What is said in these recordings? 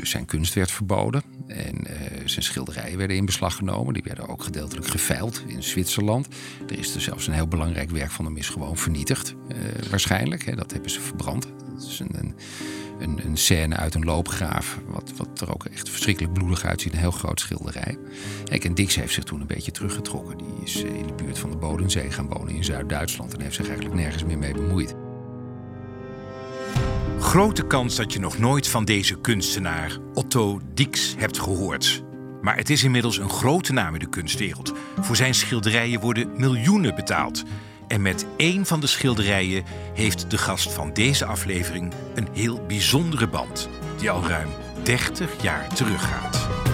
Dus zijn kunst werd verboden en zijn schilderijen werden in beslag genomen. Die werden ook gedeeltelijk geveild in Zwitserland. Er is er zelfs een heel belangrijk werk van hem is gewoon vernietigd, waarschijnlijk. Hè. Dat hebben ze verbrand. Dat is een, een een, een scène uit een loopgraaf. Wat, wat er ook echt verschrikkelijk bloedig uitziet. Een heel groot schilderij. Kijk, en Dix heeft zich toen een beetje teruggetrokken. Die is eh, in de buurt van de Bodensee gaan wonen in Zuid-Duitsland. En heeft zich eigenlijk nergens meer mee bemoeid. Grote kans dat je nog nooit van deze kunstenaar Otto Dix hebt gehoord. Maar het is inmiddels een grote naam in de kunstwereld. Voor zijn schilderijen worden miljoenen betaald. En met één van de schilderijen heeft de gast van deze aflevering een heel bijzondere band, die al ruim 30 jaar teruggaat.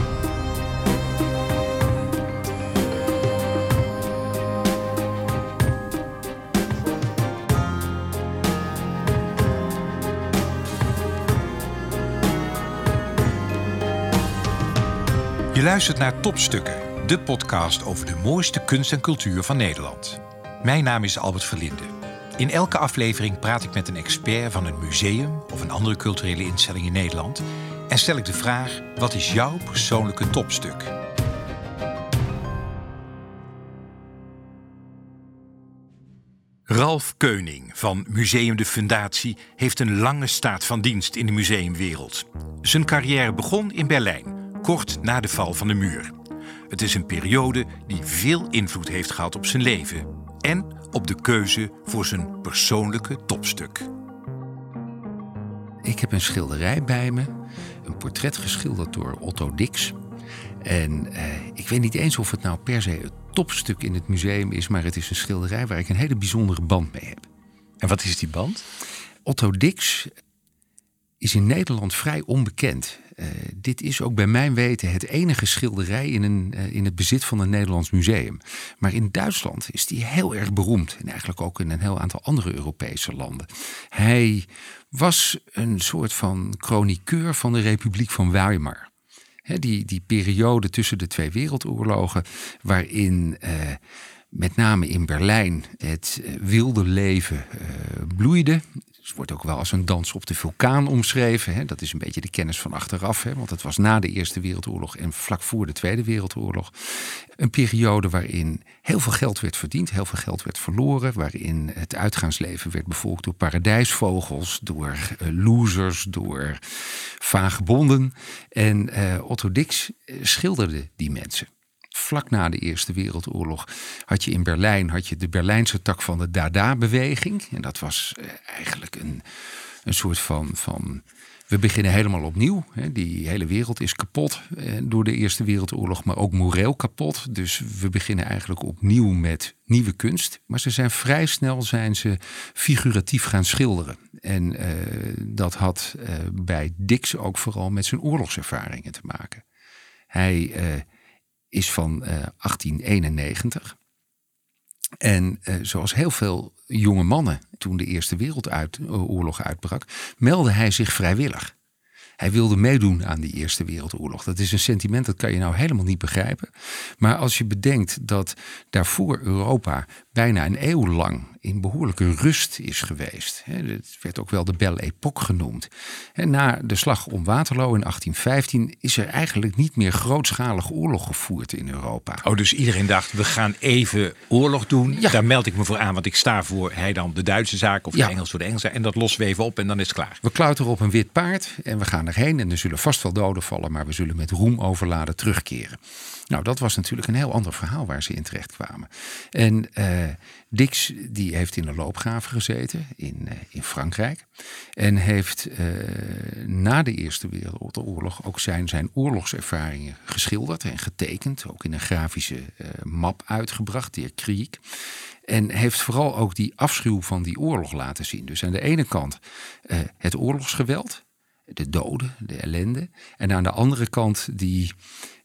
Luistert naar Topstukken, de podcast over de mooiste kunst en cultuur van Nederland. Mijn naam is Albert Verlinde. In elke aflevering praat ik met een expert van een museum of een andere culturele instelling in Nederland en stel ik de vraag: wat is jouw persoonlijke topstuk? Ralf Keuning van Museum de Fundatie heeft een lange staat van dienst in de museumwereld. Zijn carrière begon in Berlijn, kort na de val van de muur. Het is een periode die veel invloed heeft gehad op zijn leven en op de keuze voor zijn persoonlijke topstuk. Ik heb een schilderij bij me, een portret geschilderd door Otto Dix. En eh, ik weet niet eens of het nou per se het topstuk in het museum is, maar het is een schilderij waar ik een hele bijzondere band mee heb. En wat is die band? Otto Dix is in Nederland vrij onbekend. Uh, dit is ook bij mijn weten het enige schilderij in, een, uh, in het bezit van een Nederlands museum. Maar in Duitsland is die heel erg beroemd. En eigenlijk ook in een heel aantal andere Europese landen. Hij was een soort van chroniqueur van de Republiek van Weimar. Die, die periode tussen de twee wereldoorlogen, waarin uh, met name in Berlijn het wilde leven bloeide. Het wordt ook wel als een dans op de vulkaan omschreven. Hè. Dat is een beetje de kennis van achteraf. Hè, want het was na de Eerste Wereldoorlog en vlak voor de Tweede Wereldoorlog. Een periode waarin heel veel geld werd verdiend, heel veel geld werd verloren. Waarin het uitgaansleven werd bevolkt door paradijsvogels, door uh, losers, door vagebonden. En uh, Otto Dix schilderde die mensen vlak na de Eerste Wereldoorlog had je in Berlijn had je de Berlijnse tak van de Dada-beweging. En dat was eh, eigenlijk een, een soort van, van we beginnen helemaal opnieuw. Die hele wereld is kapot eh, door de Eerste Wereldoorlog, maar ook moreel kapot. Dus we beginnen eigenlijk opnieuw met nieuwe kunst. Maar ze zijn vrij snel zijn ze figuratief gaan schilderen. En uh, dat had bij Dix ook vooral met zijn oorlogservaringen te maken. Hij is van uh, 1891. En uh, zoals heel veel jonge mannen toen de Eerste Wereldoorlog uitbrak, meldde hij zich vrijwillig. Hij wilde meedoen aan die Eerste Wereldoorlog. Dat is een sentiment dat kan je nou helemaal niet begrijpen. Maar als je bedenkt dat daarvoor Europa bijna een eeuw lang in behoorlijke rust is geweest. Het werd ook wel de Belle Époque genoemd. En na de slag om Waterloo in 1815 is er eigenlijk niet meer grootschalig oorlog gevoerd in Europa. Oh, dus iedereen dacht, we gaan even oorlog doen. Ja. Daar meld ik me voor aan, want ik sta voor hij dan de Duitse zaak of ja. de Engels voor de Engelse. En dat lossen we even op en dan is het klaar. We klauteren op een wit paard en we gaan erheen. En er zullen vast wel doden vallen, maar we zullen met roem overladen terugkeren. Nou, dat was natuurlijk een heel ander verhaal waar ze in terecht kwamen. En uh, Dix die heeft in de loopgraven gezeten in, uh, in Frankrijk. En heeft uh, na de Eerste Wereldoorlog ook zijn, zijn oorlogservaringen geschilderd en getekend. Ook in een grafische map uitgebracht, de Kriek. En heeft vooral ook die afschuw van die oorlog laten zien. Dus aan de ene kant het oorlogsgeweld de doden, de ellende. En aan de andere kant die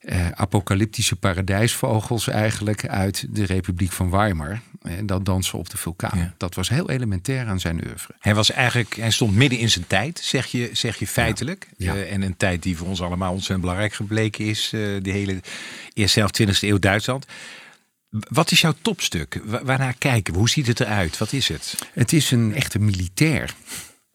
eh, apocalyptische paradijsvogels eigenlijk uit de Republiek van Weimar. En dat dansen op de vulkaan. Dat was heel elementair aan zijn oeuvre. Hij was eigenlijk, hij stond midden in zijn tijd, zeg je, zeg je feitelijk. Ja. Uh, en een tijd die voor ons allemaal ontzettend belangrijk gebleken is. Uh, de hele eerste helft 20e eeuw Duitsland. Wat is jouw topstuk? Waarnaar kijken we? Hoe ziet het eruit? Wat is het? Het is een echte militair.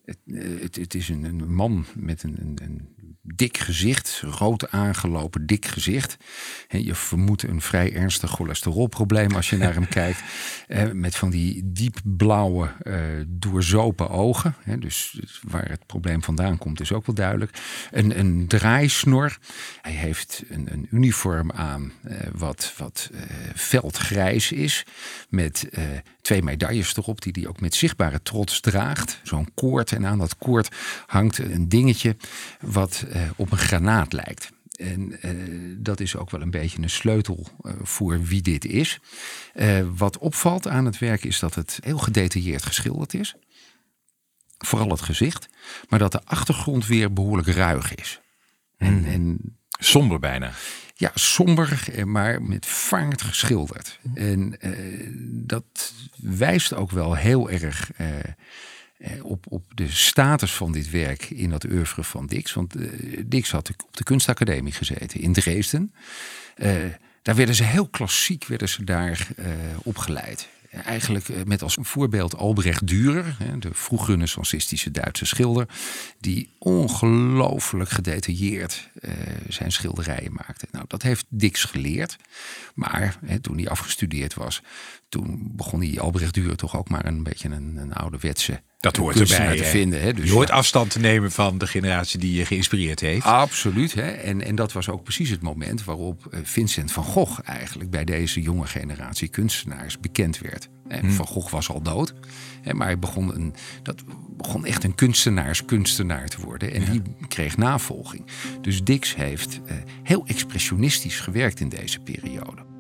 Het, het, het is een, een, man met een, een, een dik gezicht, rood aangelopen, dik gezicht. Je vermoedt een vrij ernstig cholesterolprobleem als je naar hem kijkt. Met van die diepblauwe, uh, doorzopen ogen. Dus waar het probleem vandaan komt is ook wel duidelijk. Een, een draaisnor. Hij heeft een, een uniform aan uh, wat, wat uh, veldgrijs is. Met twee medailles erop die hij ook met zichtbare trots draagt. Zo'n koord en aan dat koord hangt een dingetje wat uh, op een granaat lijkt. En uh, dat is ook wel een beetje een sleutel uh, voor wie dit is. wat opvalt aan het werk is dat het heel gedetailleerd geschilderd is. Vooral het gezicht. Maar dat de achtergrond weer behoorlijk ruig is. En, mm. en somber bijna. Ja, somber, maar met vaart geschilderd. En dat wijst ook wel heel erg eh, op, op de status van dit werk in dat oeuvre van Dix. Want uh, Dix had op de kunstacademie gezeten in Dresden. Uh, daar werden ze heel klassiek werden ze daar opgeleid. Eigenlijk met als voorbeeld Albrecht Dürer, de vroeg renaissancistische Duitse schilder, die ongelooflijk gedetailleerd zijn schilderijen maakte. Nou, dat heeft Dix geleerd. Maar toen hij afgestudeerd was, toen begon die Albrecht Dürer toch ook maar een beetje een, een ouderwetse dat hoort erbij te vinden. Hè? Dus je hoort afstand te nemen van de generatie die je geïnspireerd heeft. Absoluut. Hè? En, en dat was ook precies het moment waarop eh, Vincent van Gogh eigenlijk bij deze jonge generatie kunstenaars bekend werd. Hmm. Van Gogh was al dood, maar hij begon, een, dat begon echt een kunstenaarskunstenaar te worden. En die kreeg navolging. Dus Dix heeft uh, heel expressionistisch gewerkt in deze periode.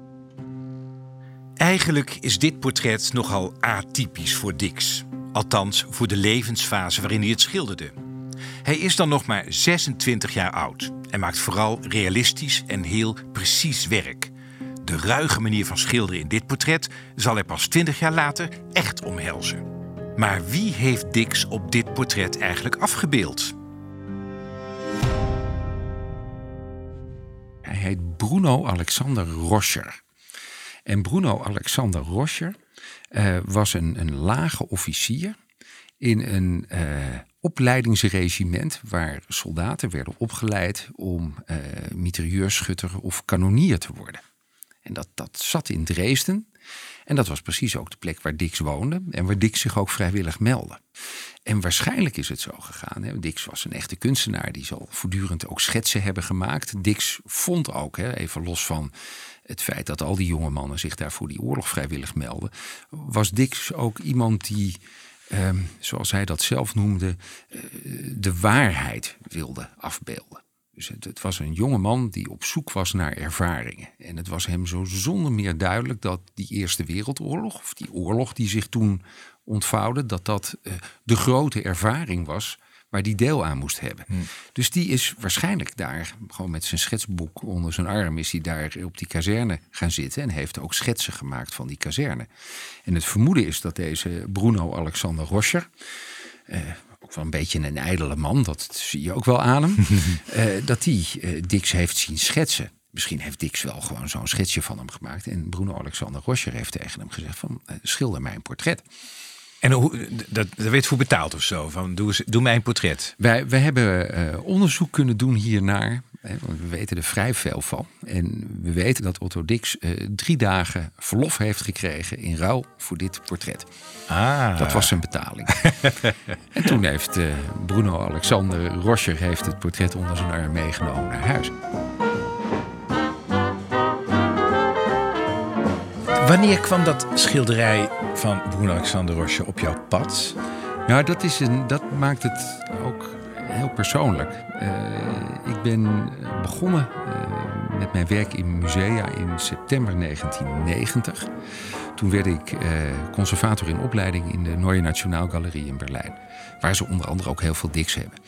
Eigenlijk is dit portret nogal atypisch voor Dix. Althans, voor de levensfase waarin hij het schilderde. Hij is dan nog maar 26 jaar oud en maakt vooral realistisch en heel precies werk. De ruige manier van schilderen in dit portret zal hij pas 20 jaar later echt omhelzen. Maar wie heeft Dix op dit portret eigenlijk afgebeeld? Hij heet Bruno Alexander Roscher. En Bruno Alexander Roscher uh, was een, een lage officier in een uh, opleidingsregiment waar soldaten werden opgeleid om uh, mitrailleurschutter of kanonier te worden. En dat, dat zat in Dresden. En dat was precies ook de plek waar Dix woonde en waar Dix zich ook vrijwillig meldde. En waarschijnlijk is het zo gegaan. Hè. Dix was een echte kunstenaar, die zal voortdurend ook schetsen hebben gemaakt. Dix vond ook, hè, even los van het feit dat al die jonge mannen zich daar voor die oorlog vrijwillig melden, was Dix ook iemand die, ehm, zoals hij dat zelf noemde, eh, de waarheid wilde afbeelden. Dus het, het, was een jonge man die op zoek was naar ervaringen. En het was hem zo zonder meer duidelijk dat die Eerste Wereldoorlog, of die oorlog die zich toen ontvouwde, dat dat uh, de grote ervaring was waar die deel aan moest hebben. Hmm. Dus die is waarschijnlijk daar, gewoon met zijn schetsboek onder zijn arm, is hij daar op die kazerne gaan zitten en heeft ook schetsen gemaakt van die kazerne. En het vermoeden is dat deze Bruno Alexander Roscher, uh, ook wel een beetje een ijdele man, dat zie je ook wel aan hem, uh, dat die uh, Dix heeft zien schetsen. Misschien heeft Dix wel gewoon zo'n schetsje van hem gemaakt. En Bruno Alexander Roscher heeft tegen hem gezegd van schilder mij een portret. En hoe, dat, daar werd voor betaald of zo? Van, doe, doe mij een portret. Wij, wij hebben uh, onderzoek kunnen doen hiernaar. Hè, want we weten er vrij veel van. En we weten dat Otto Dix uh, drie dagen verlof heeft gekregen in ruil voor dit portret. Ah. Dat was zijn betaling. en toen heeft uh, Bruno Alexander Roscher heeft het portret onder zijn arm meegenomen naar huis. Wanneer kwam dat schilderij van Bruno Alexander Roche op jouw pad? Ja, dat, is een, dat maakt het ook heel persoonlijk. Uh, ik ben begonnen uh, met mijn werk in musea in september 1990. Toen werd ik conservator in opleiding in de Neue Nationalgalerie in Berlijn. Waar ze onder andere ook heel veel diks hebben.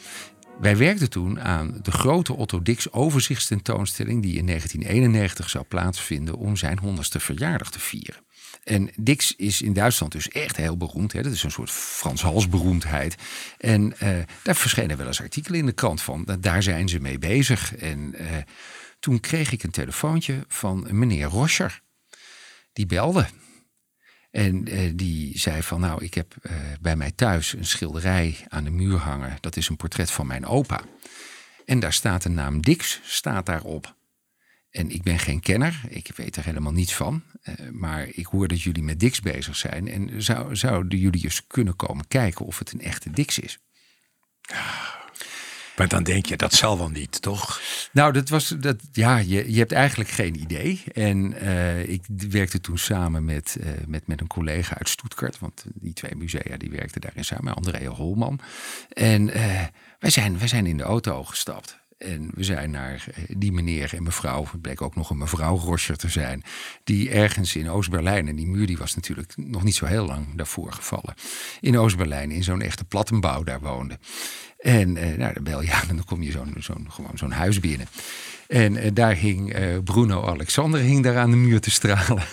Wij werkten toen aan de grote Otto Dix overzichtstentoonstelling die in 1991 zou plaatsvinden om zijn 100ste verjaardag te vieren. En Dix is in Duitsland dus echt heel beroemd. Hè? Dat is een soort Frans Hals beroemdheid. En uh, daar verschenen wel eens artikelen in de krant van. Daar zijn ze mee bezig. En uh, toen kreeg ik een telefoontje van meneer Roscher. Die belde. En eh, die zei van, nou, ik heb eh, bij mij thuis een schilderij aan de muur hangen. Dat is een portret van mijn opa. En daar staat de naam Dix, staat daarop. En ik ben geen kenner, ik weet er helemaal niets van. Eh, maar ik hoor dat jullie met Dix bezig zijn. En zou, zouden jullie eens kunnen komen kijken of het een echte Dix is? Maar dan denk je, dat zal wel niet, toch? Nou, dat was dat. Ja, je, je hebt eigenlijk geen idee. En uh, ik werkte toen samen met, uh, met, met een collega uit Stuttgart. Want die twee musea die werkten daarin samen, Andrea Holman. En uh, wij, zijn, wij zijn in de auto gestapt. En we zijn naar die meneer en mevrouw, het bleek ook nog een mevrouw Roscher te zijn, die ergens in Oost-Berlijn, en die muur die was natuurlijk nog niet zo heel lang daarvoor gevallen, in Oost-Berlijn in zo'n echte plattenbouw daar woonde. En uh, nou, dan bel dan kom je zo'n zo'n gewoon zo'n huis binnen. En uh, daar hing uh, Bruno Alexander hing daar aan de muur te stralen.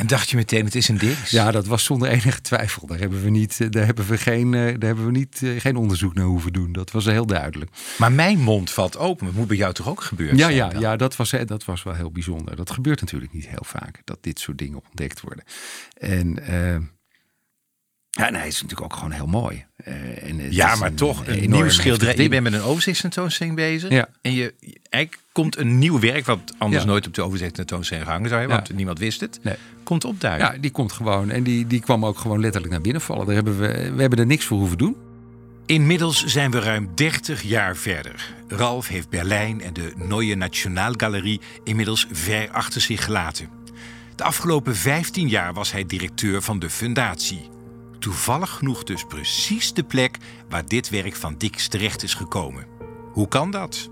En dacht je meteen, het is een Dix? Ja, dat was zonder enige twijfel. Daar hebben we niet, daar hebben we geen, daar hebben we niet, geen onderzoek naar hoeven doen. Dat was heel duidelijk. Maar mijn mond valt open. Het moet bij jou toch ook gebeuren? Ja, ja, ja dat, was, dat was wel heel bijzonder. Dat gebeurt natuurlijk niet heel vaak, dat dit soort dingen ontdekt worden. En ja, nee, het is natuurlijk ook gewoon heel mooi. Uh, en ja, maar een, toch een, een nieuw schilderij. Je bent met een overzichtstentoonstelling bezig. Ja. En je, eigenlijk komt een nieuw werk, wat anders nooit op de overzichtstentoonstelling gehangen zou hebben, want niemand wist het, nee. komt opduiken. Ja, die komt gewoon. En die, die kwam ook gewoon letterlijk naar binnen vallen. Daar hebben we, we hebben er niks voor hoeven doen. Inmiddels zijn we ruim 30 jaar verder. Ralf heeft Berlijn en de Neue Nationalgalerie inmiddels ver achter zich gelaten. De afgelopen 15 jaar was hij directeur van de fundatie. Toevallig genoeg dus precies de plek waar dit werk van Dix terecht is gekomen. Hoe kan dat?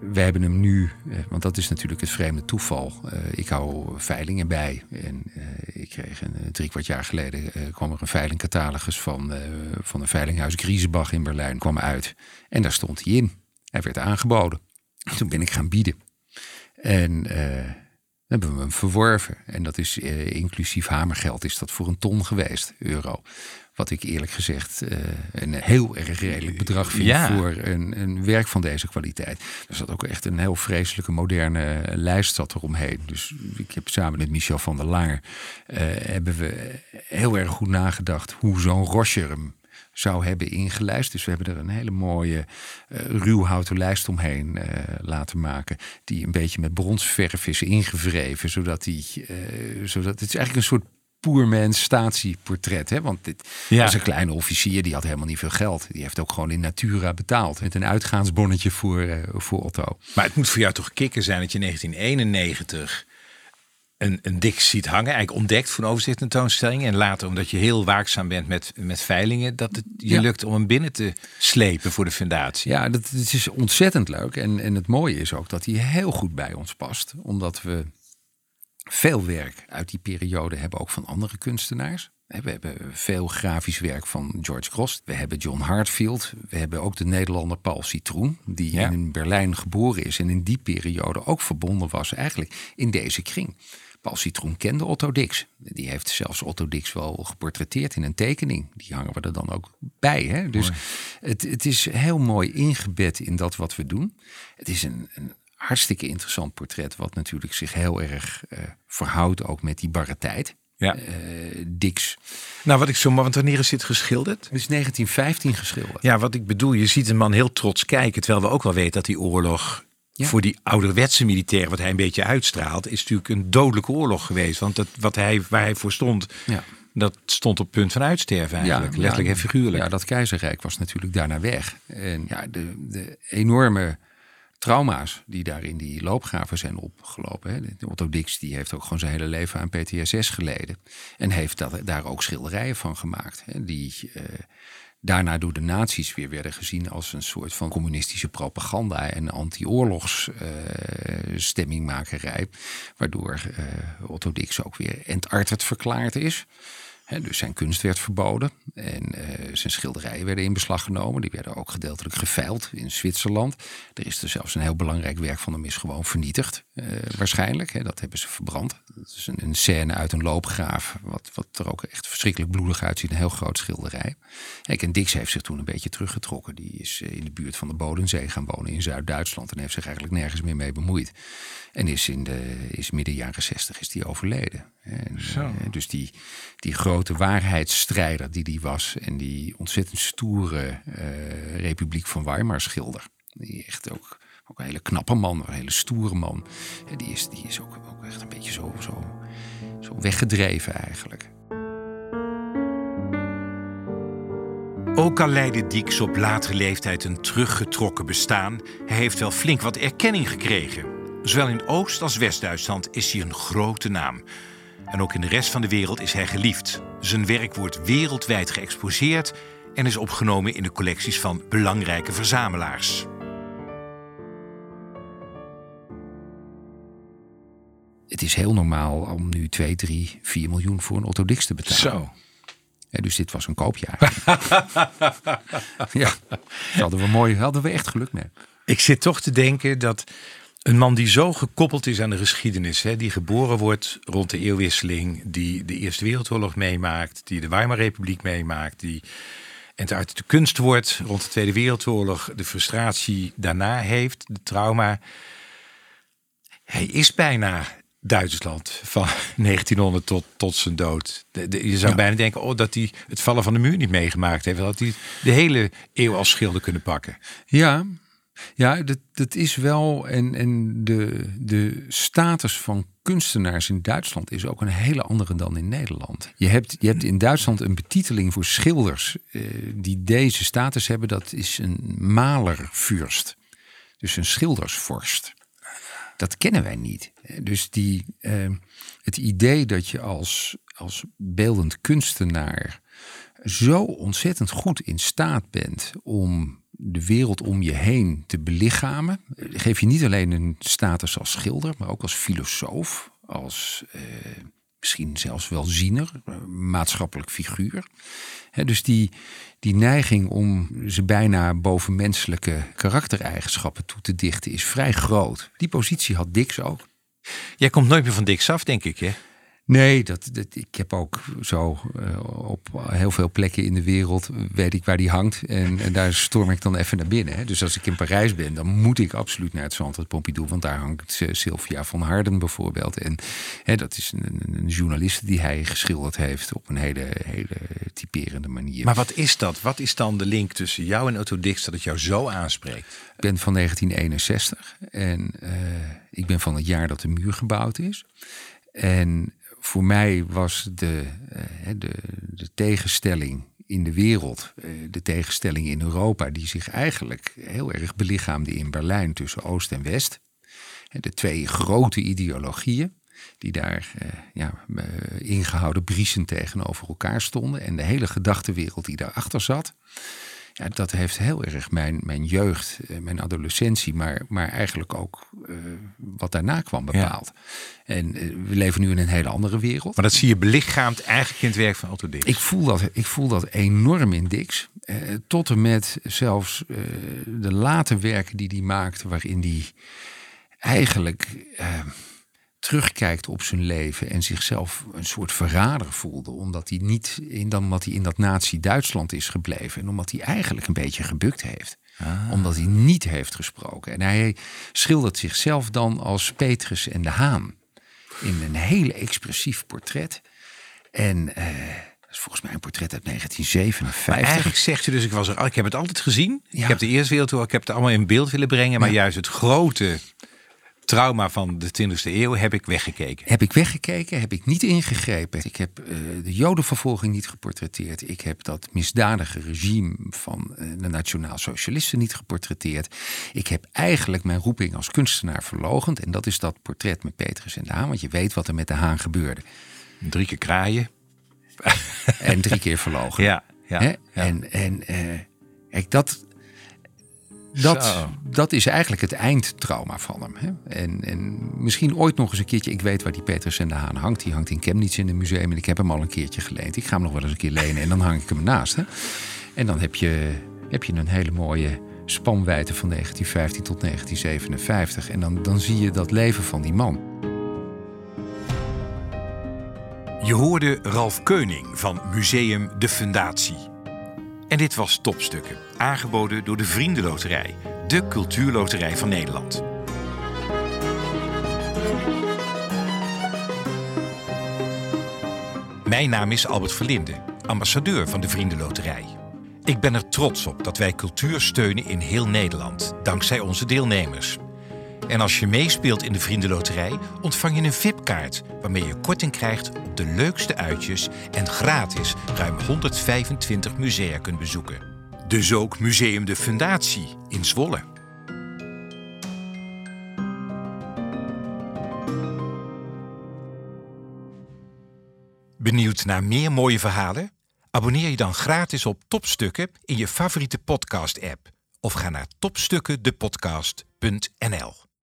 We hebben hem nu, eh, want dat is natuurlijk het vreemde toeval. Eh, ik hou veilingen bij. En eh, ik kreeg een drie kwart jaar geleden kwam er een veilingcatalogus van, van een veilinghuis Griezenbach in Berlijn kwam uit. En daar stond hij in. Hij werd aangeboden. Toen ben ik gaan bieden. En hebben we hem verworven. En dat is uh, inclusief hamergeld is dat voor een ton geweest, euro. Wat ik eerlijk gezegd uh, een heel erg redelijk bedrag vind ja. voor een, een, werk van deze kwaliteit. Er zat ook echt een heel vreselijke moderne lijst zat eromheen. Dus ik heb samen met Michel van der Laar hebben we heel erg goed nagedacht hoe zo'n Rocher hem zou hebben ingelijst. Dus we hebben er een hele mooie uh, ruwhouten lijst omheen uh, laten maken. Die een beetje met bronsverf is ingevreven. Zodat, die, uh, zodat het is eigenlijk een soort poermens statieportret. Hè? Want dit ja. was een kleine officier, die had helemaal niet veel geld. Die heeft ook gewoon in natura betaald. Met een uitgaansbonnetje voor, uh, voor Otto. Maar het moet voor jou toch kicken zijn dat je 1991 een, een dik ziet hangen, eigenlijk ontdekt voor een overzicht tentoonstelling. En later, omdat je heel waakzaam bent met, met veilingen, dat het je lukt om hem binnen te slepen voor de fundatie. Ja, dat, dat is ontzettend leuk. En, en het mooie is ook dat hij heel goed bij ons past. Omdat we veel werk uit die periode hebben, ook van andere kunstenaars. We hebben veel grafisch werk van George Grost. We hebben John Hartfield. We hebben ook de Nederlander Paul Citroen, die in Berlijn geboren is en in die periode ook verbonden was eigenlijk in deze kring. Paul Citroen kende Otto Dix. Die heeft zelfs Otto Dix wel geportretteerd in een tekening. Die hangen we er dan ook bij. Hè? Dus het, het, is heel mooi ingebed in dat wat we doen. Het is een, een hartstikke interessant portret, wat natuurlijk zich heel erg uh, verhoudt ook met die barre tijd. Ja. Uh, Dix. Nou, wat ik zo maar, want wanneer is dit geschilderd? Het is 1915 geschilderd. Ja, wat ik bedoel, je ziet een man heel trots kijken, terwijl we ook wel weten dat die oorlog voor die ouderwetse militair, wat hij een beetje uitstraalt, is natuurlijk een dodelijke oorlog geweest. Want dat, wat hij, waar hij voor stond, ja. dat stond op punt van uitsterven eigenlijk, ja, letterlijk en figuurlijk. Ja, dat keizerrijk was natuurlijk daarna weg. En ja, de, de enorme trauma's die daar in die loopgraven zijn opgelopen. Hè. Otto Dix die heeft ook gewoon zijn hele leven aan PTSS geleden. En heeft dat, daar ook schilderijen van gemaakt. Hè, die... Uh, daarna door de nazi's weer werden gezien als een soort van communistische propaganda en anti-oorlogsstemmingmakerij. Uh, waardoor uh, Otto Dix ook weer entarterd verklaard is. Dus zijn kunst werd verboden en uh, zijn schilderijen werden in beslag genomen. Die werden ook gedeeltelijk geveild in Zwitserland. Er is er zelfs een heel belangrijk werk van hem is gewoon vernietigd. Waarschijnlijk. Hè, dat hebben ze verbrand. Dat is een, een, scène uit een loopgraaf, wat, wat er ook echt verschrikkelijk bloedig uitziet. Een heel groot schilderij. Kijk, en Dix heeft zich toen een beetje teruggetrokken. Die is in de buurt van de Bodensee gaan wonen in Zuid-Duitsland. En heeft zich eigenlijk nergens meer mee bemoeid. En is in de is midden jaren zestig is die overleden. En, dus die, die grote waarheidsstrijder die die was. En die ontzettend stoere Republiek van Weimar schilder. Die echt ook, ook een hele knappe man, een hele stoere man. Die is, die is ook, ook echt een beetje zo, zo, zo weggedreven eigenlijk. Ook al leidde Dix op latere leeftijd een teruggetrokken bestaan, hij heeft wel flink wat erkenning gekregen. Zowel in Oost- als West-Duitsland is hij een grote naam. En ook in de rest van de wereld is hij geliefd. Zijn werk wordt wereldwijd geëxposeerd en is opgenomen in de collecties van belangrijke verzamelaars. Het is heel normaal om nu 2, 3, 4 miljoen voor een Autodix te betalen. Zo. Ja, dus dit was een koopjaar. ja, hadden we mooi, hadden we echt geluk mee. Ik zit toch te denken dat een man die zo gekoppeld is aan de geschiedenis, hè, die geboren wordt rond de eeuwwisseling, die de Eerste Wereldoorlog meemaakt, die de Weimarrepubliek meemaakt, die en het uit de kunst wordt rond de Tweede Wereldoorlog, de frustratie daarna heeft, de trauma. Hij is bijna Duitsland van 1900 tot, tot zijn dood. je zou bijna denken oh, dat hij het vallen van de muur niet meegemaakt heeft. Dat hij de hele eeuw als schilder kunnen pakken. Ja, ja, dat, dat is wel. En, en de, de status van kunstenaars in Duitsland is ook een hele andere dan in Nederland. Je hebt, je hebt in Duitsland een betiteling voor schilders eh, die deze status hebben. Dat is een malervuurst. Dus een schildersvorst. Dat kennen wij niet. Dus die, eh, het idee dat je als, als beeldend kunstenaar zo ontzettend goed in staat bent om de wereld om je heen te belichamen, geef je niet alleen een status als schilder, maar ook als filosoof, als eh, misschien zelfs wel ziener, eh, maatschappelijk figuur. dus die, die neiging om ze bijna bovenmenselijke karaktereigenschappen toe te dichten is vrij groot. Die positie had Dix ook. Jij komt nooit meer van Dix af, denk ik, hè? Nee, dat, dat, ik heb ook zo uh, op heel veel plekken in de wereld weet ik waar die hangt. En, en daar storm ik dan even naar binnen. Hè. Dus als ik in Parijs ben, dan moet ik absoluut naar het Centre Pompidou. Want daar hangt Sylvia van Harden bijvoorbeeld. En hè, dat is een, een, journalist die hij geschilderd heeft op een hele, hele typerende manier. Maar wat is dat? Wat is dan de link tussen jou en Otto Dix dat het jou zo aanspreekt? Ik ben van 1961 en uh, ik ben van het jaar dat de muur gebouwd is. En voor mij was de, eh, de, de tegenstelling in de wereld, eh, de tegenstelling in Europa, die zich eigenlijk heel erg belichaamde in Berlijn tussen Oost en West. De twee grote ideologieën die daar eh, ja, ingehouden briesen tegenover elkaar stonden. En de hele gedachtenwereld die daarachter zat. Ja, dat heeft heel erg mijn, mijn jeugd, eh, mijn adolescentie, maar, maar eigenlijk ook uh, wat daarna kwam bepaald. En uh, we leven nu in een hele andere wereld. Maar dat zie je belichaamd eigenlijk in het werk van Otto Dix. Ik voel dat, ik voel dat enorm in Dix. Uh, tot en met zelfs de late werken die hij maakt, waarin hij eigenlijk terugkijkt op zijn leven en zichzelf een soort verrader voelde. Omdat hij niet in, dan, omdat hij in dat nazi-Duitsland is gebleven. En omdat hij eigenlijk een beetje gebukt heeft. Ah. Omdat hij niet heeft gesproken. En hij schildert zichzelf dan als Petrus en de Haan. In een hele expressief portret. En uh, dat is volgens mij een portret uit 1957. Maar eigenlijk zegt u dus, ik was er, ik heb het altijd gezien. Ik heb de Eerste Wereldoorlog, ik heb het allemaal in beeld willen brengen. Maar juist het grote trauma van de 20e eeuw heb ik weggekeken. Heb ik weggekeken, heb ik niet ingegrepen. Ik heb uh, de Jodenvervolging niet geportretteerd. Ik heb dat misdadige regime van uh, de Nationaal Socialisten niet geportretteerd. Ik heb eigenlijk mijn roeping als kunstenaar verlogend. En dat is dat portret met Petrus en de Haan. Want je weet wat er met de Haan gebeurde. Drie keer kraaien. En drie keer verlogen. Ja, ja, ja. En, en uh, kijk, dat, dat, dat is eigenlijk het eindtrauma van hem. Hè? En, en misschien ooit nog eens een keertje. Ik weet waar die Petrus en de Haan hangt. Die hangt in Chemnitz in het museum. En ik heb hem al een keertje geleend. Ik ga hem nog wel eens een keer lenen. En dan hang ik hem naast. Hè? En dan heb je, heb je een hele mooie spanwijdte van 1915 tot 1957. En dan, dan zie je dat leven van die man. Je hoorde Ralf Keuning van Museum De Fundatie. En dit was Topstukken, aangeboden door de Vriendenloterij, de cultuurloterij van Nederland. Mijn naam is Albert Verlinde, ambassadeur van de Vriendenloterij. Ik ben er trots op dat wij cultuur steunen in heel Nederland, dankzij onze deelnemers. En als je meespeelt in de Vriendenloterij, ontvang je een VIP-kaart waarmee je korting krijgt op de leukste uitjes en gratis ruim 125 musea kunt bezoeken. Dus ook Museum de Fundatie in Zwolle. Benieuwd naar meer mooie verhalen? Abonneer je dan gratis op Topstukken in je favoriete podcast-app of ga naar topstukkendepodcast.nl.